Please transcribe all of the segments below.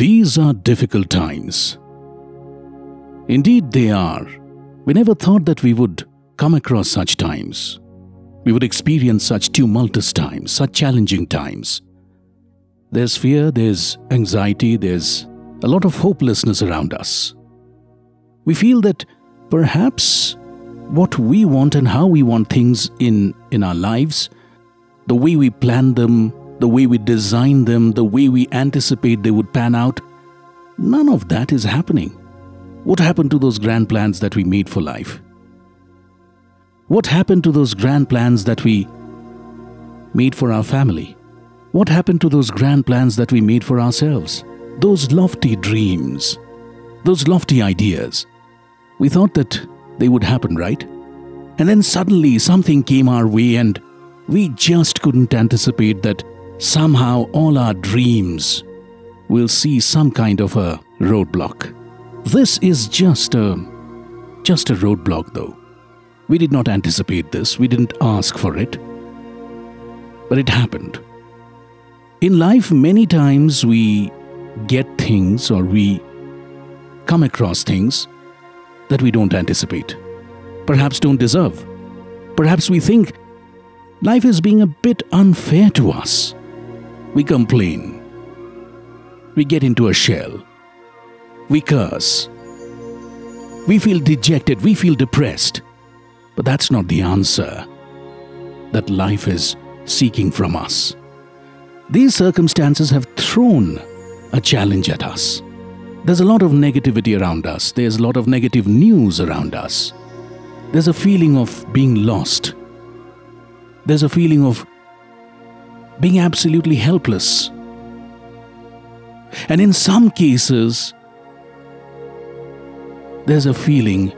These are difficult times. Indeed, they are. We never thought that we would come across such times. We would experience such tumultuous times, such challenging times. There's fear, there's anxiety, there's a lot of hopelessness around us. We feel that perhaps what we want and how we want things in, in our lives, the way we plan them, the way we design them, the way we anticipate they would pan out, none of that is happening. What happened to those grand plans that we made for life? What happened to those grand plans that we made for our family? What happened to those grand plans that we made for ourselves? Those lofty dreams, those lofty ideas. We thought that they would happen, right? And then suddenly something came our way, and we just couldn't anticipate that somehow all our dreams will see some kind of a roadblock. This is just a just a roadblock though. We did not anticipate this, we didn't ask for it. But it happened. In life many times we get things or we come across things that we don't anticipate, perhaps don't deserve. Perhaps we think life is being a bit unfair to us. We complain. We get into a shell. We curse. We feel dejected. We feel depressed. But that's not the answer that life is seeking from us. These circumstances have thrown a challenge at us. There's a lot of negativity around us, there's a lot of negative news around us. There's a feeling of being lost. There's a feeling of being absolutely helpless. And in some cases, there's a feeling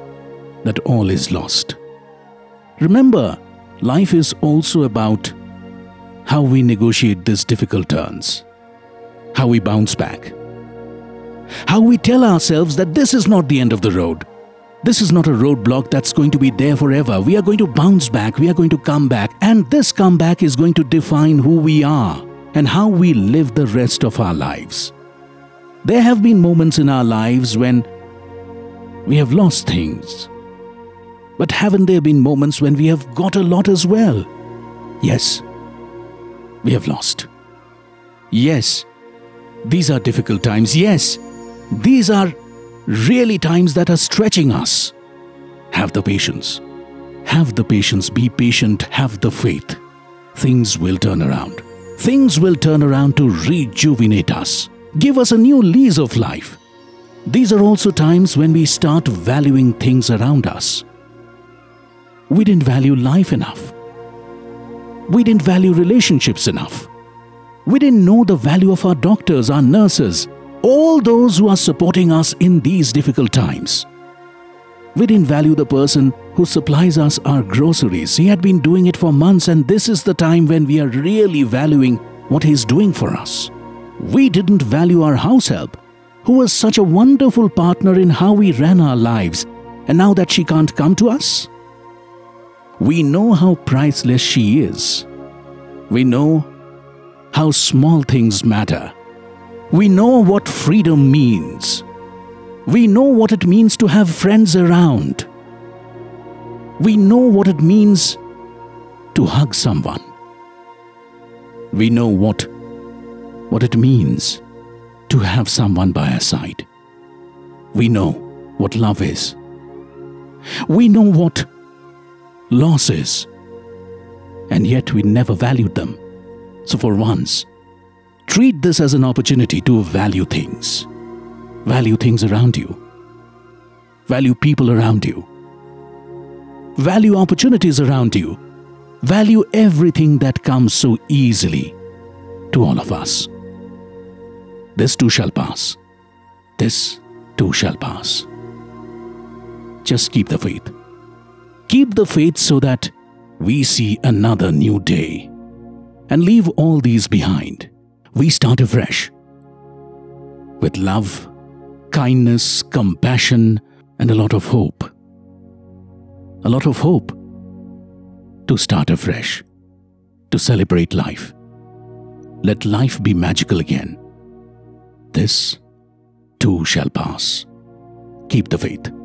that all is lost. Remember, life is also about how we negotiate these difficult turns, how we bounce back, how we tell ourselves that this is not the end of the road. This is not a roadblock that's going to be there forever. We are going to bounce back, we are going to come back, and this comeback is going to define who we are and how we live the rest of our lives. There have been moments in our lives when we have lost things. But haven't there been moments when we have got a lot as well? Yes, we have lost. Yes, these are difficult times. Yes, these are really times that are stretching us. Have the patience. Have the patience. Be patient. Have the faith. Things will turn around. Things will turn around to rejuvenate us. Give us a new lease of life. These are also times when we start valuing things around us. We didn't value life enough. We didn't value relationships enough. We didn't know the value of our doctors, our nurses, all those who are supporting us in these difficult times. We didn't value the person who supplies us our groceries. He had been doing it for months, and this is the time when we are really valuing what he's doing for us. We didn't value our house help, who was such a wonderful partner in how we ran our lives, and now that she can't come to us, we know how priceless she is. We know how small things matter. We know what freedom means. We know what it means to have friends around. We know what it means to hug someone. We know what, what it means to have someone by our side. We know what love is. We know what loss is. And yet we never valued them. So for once, treat this as an opportunity to value things. Value things around you. Value people around you. Value opportunities around you. Value everything that comes so easily to all of us. This too shall pass. This too shall pass. Just keep the faith. Keep the faith so that we see another new day and leave all these behind. We start afresh with love, kindness, compassion, and a lot of hope. A lot of hope to start afresh, to celebrate life. Let life be magical again. This too shall pass. Keep the faith.